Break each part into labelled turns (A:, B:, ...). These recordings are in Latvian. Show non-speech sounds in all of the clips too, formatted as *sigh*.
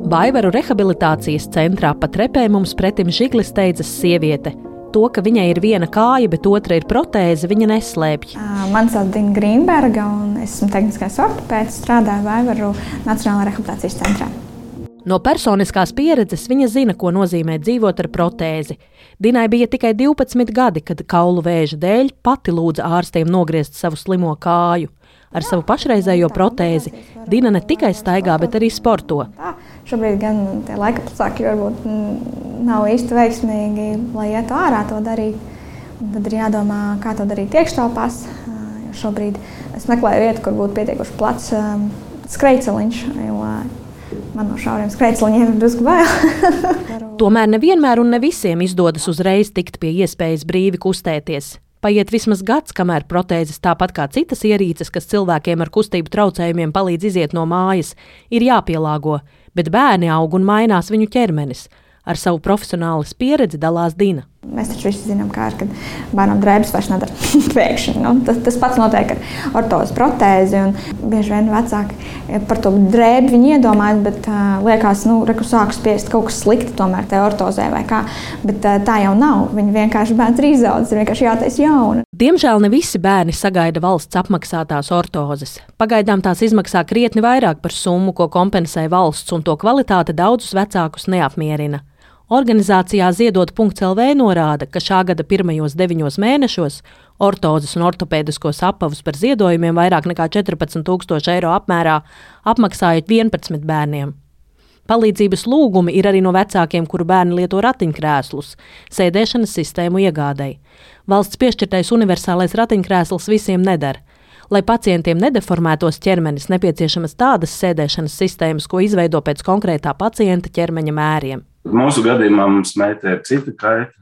A: Vaivaru rehabilitācijas centrā pa trepē mums pretim žiglis steidzas sieviete. To, ka viņai ir viena kāja, bet otra ir protēze, viņa neslēpj.
B: Mani sauc Dina Grīnberga, un esmu tehniskais ortopēds, strādāju Vaivaru Nacionālajā rehabilitācijas centrā.
A: No personiskās pieredzes viņa zina, ko nozīmē dzīvot ar protēzi. Dinai bija tikai 12 gadi, kad kaulu vēža dēļ pati lūdza ārstiem nogriezt savu slimo kāju. Ar savu pašreizējo protēzi Dina ne tikai staigā, bet arī sporto.
B: Šobrīd gan tie laika apstākļi varbūt nav īsti veiksmīgi, lai ietu ārā to darīt. Tad ir jādomā, kā to darīt iekštelpās. Šobrīd es meklēju vietu, kur būtu pietiekuši plats um, skrejceliņš. Man no šauriem skrejceliņiem ir drusku bail. *laughs*
A: Tomēr nevienmēr un ne visiem izdodas uzreiz tikt pie iespējas brīvi kustēties. Paiet vismaz gads, kamēr protēzes, tāpat kā citas ierīces, kas cilvēkiem ar kustību traucējumiem palīdz iziet no mājas, ir jāpielāgo, bet bērni aug un mainās viņu ķermenis. Ar savu profesionālas pieredzi dalās Dina.
B: Mēs taču visi zinām, kā ir, kad bērnam drēbes vairs nedara. *laughs* Pēkšņi, nu, tas, tas pats notiek ar ortozes protēzi. Bieži vien vecāki par to drēbi iedomājas, bet uh, liekas, ka nu, sāk spiest kaut kas slikti tomēr tajā ortozē vai kā. Bet uh, tā jau nav. Viņi vienkārši bērns ir izaudzis, ir vienkārši jātaisa jauna.
A: Diemžēl ne visi bērni sagaida valsts apmaksātās ortozes. Pagaidām tās izmaksā krietni vairāk par summu, ko kompensē valsts, un to kvalitāte daudzus vecākus neapmierina. Organizācijā Ziedot.CLV norāda, ka šā gada pirmajos deviņos mēnešos ortozes un ortopēdiskos apavus par ziedojumiem vairāk nekā 14,000 eiro apmērā apmaksājot 11 bērniem. Palīdzības lūgumi ir arī no vecākiem, kuru bērni lieto ratiņkrēslus, sēdēšanas sistēmu iegādēji. Valsts piešķirtais universālais ratiņkrēsls visiem nedara. Lai pacientiem nedeformētos ķermenis, nepieciešamas tādas sēdēšanas sistēmas, ko izveido pēc konkrētā pacienta ķermeņa mēriem.
C: Mūsu gadījumā mums meita ir cita kaita.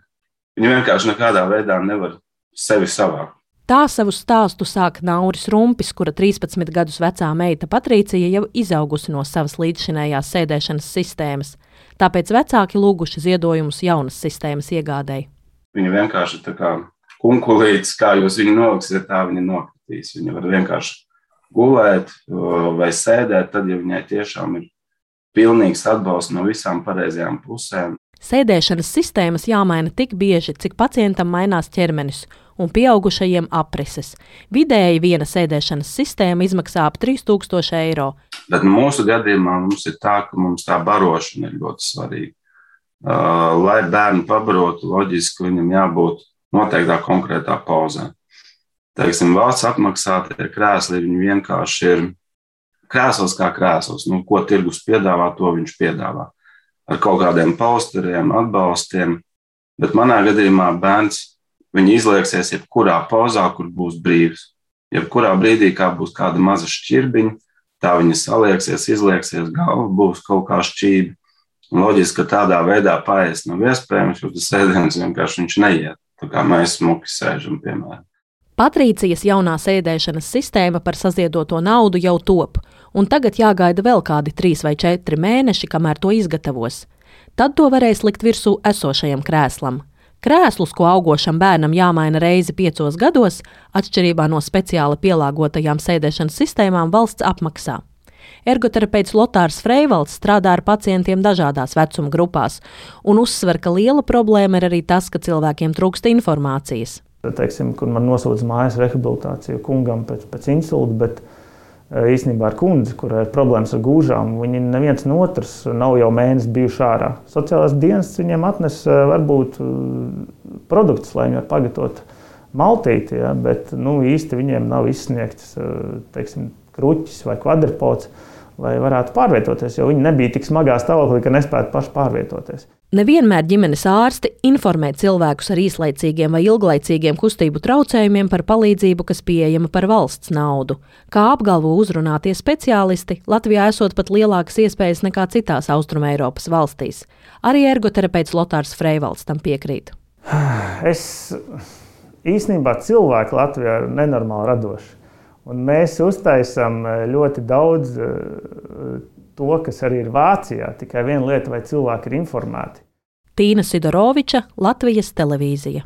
C: Viņa vienkārši nekādā veidā nevar sevi savākt.
A: Tā savu stāstu sāk Nauris Rumpis, kura 13 gadus vecā meita Patricija jau izaugusi no savas līdzšinējās sēdēšanas sistēmas. Tāpēc vecāki lūguši ziedojumus jaunas sistēmas iegādēji.
C: Viņa vienkārši tā kā kunkulīts, kā jūs viņu noliksiet, tā viņa nokritīs. Viņa var vienkārši gulēt vai sēdēt, tad, ja viņai tiešām ir pilnīgs atbalsts no visām pareizajām pusēm.
A: Sēdēšanas sistēmas jāmaina tik bieži, cik pacientam mainās ķermenis un pieaugušajiem aprises. Vidēji viena sēdēšanas sistēma izmaksā ap 3000 eiro.
C: Bet mūsu gadījumā mums ir tā, ka mums tā barošana ir ļoti svarīga. Uh, lai bērnu pabarotu, loģiski viņam jābūt noteiktā konkrētā pozā. Teiksim, valsts apmaksātie krēsli vienkārši ir krēsls kā krēsls. Nu, ko tirgus piedāvā, to viņš piedāvā. Ar kaut kādiem pausteriem, atbalstiem. Bet manā gadījumā bērns izlieksies jebkurā pozā, kur būs brīvs. Jebkurā brīdī, kā būs kāda maza šķirbiņa, tā viņa salieksies, izlieksies, galva būs kaut kā šķība. Loģiski, ka tādā veidā paiest nav iespējams, jo tas ēdiens vienkārši neiet. Tā kā mēs smuki sēžam, piemēram.
A: Patrīcijas jaunā sēdēšanas sistēma par saziedoto naudu jau top, un tagad jāgaida vēl kādi trīs vai četri mēneši, kamēr to izgatavos. Tad to varēs likt virsū esošajam krēslam. Krēslus, ko augošam bērnam jāmaina reizi piecos gados, atšķirībā no speciāli pielāgotajām sēdēšanas sistēmām, valsts apmaksā. Ergoterapeits Lotārs Freivalds strādā ar pacientiem dažādās vecuma grupās un uzsver, ka liela problēma ir arī tas, ka cilvēkiem trūkst informācijas.
D: Teiksim, kur man nosūdz mājas rehabilitāciju kungam pēc, pēc insulta, bet īstenībā ar kundzi, kurai ir problēmas ar gūžām. Viņi neviens no otrs nav jau mēnesi bijuši ārā. Sociālās dienas viņiem atnes eh, varbūt eh, produktus, lai viņi varētu pagatavot maltīti, ja, bet nu, īsti viņiem nav izsniegts teiksim, kruķis vai kvadrpots lai varētu pārvietoties, jo viņi nebija tik smagā stāvoklī, ka nespētu paši pārvietoties.
A: Nevienmēr ģimenes ārsti informē cilvēkus ar īslaicīgiem vai ilglaicīgiem kustību traucējumiem par palīdzību, kas pieejama par valsts naudu. Kā apgalvo uzrunātie speciālisti, Latvijā esot pat lielākas iespējas nekā citās Austrumēropas valstīs. Arī ergoterapeits Lotārs Freivalds tam piekrīt.
D: Es īstenībā cilvēku Latvijā ir nenormāli radoši. Un mēs uztaisām eh, ļoti daudz eh, to, kas arī ir Vācijā. Tikai viena lieta, vai cilvēki ir informēti.
A: Tīna Sidoroviča, Latvijas televīzija.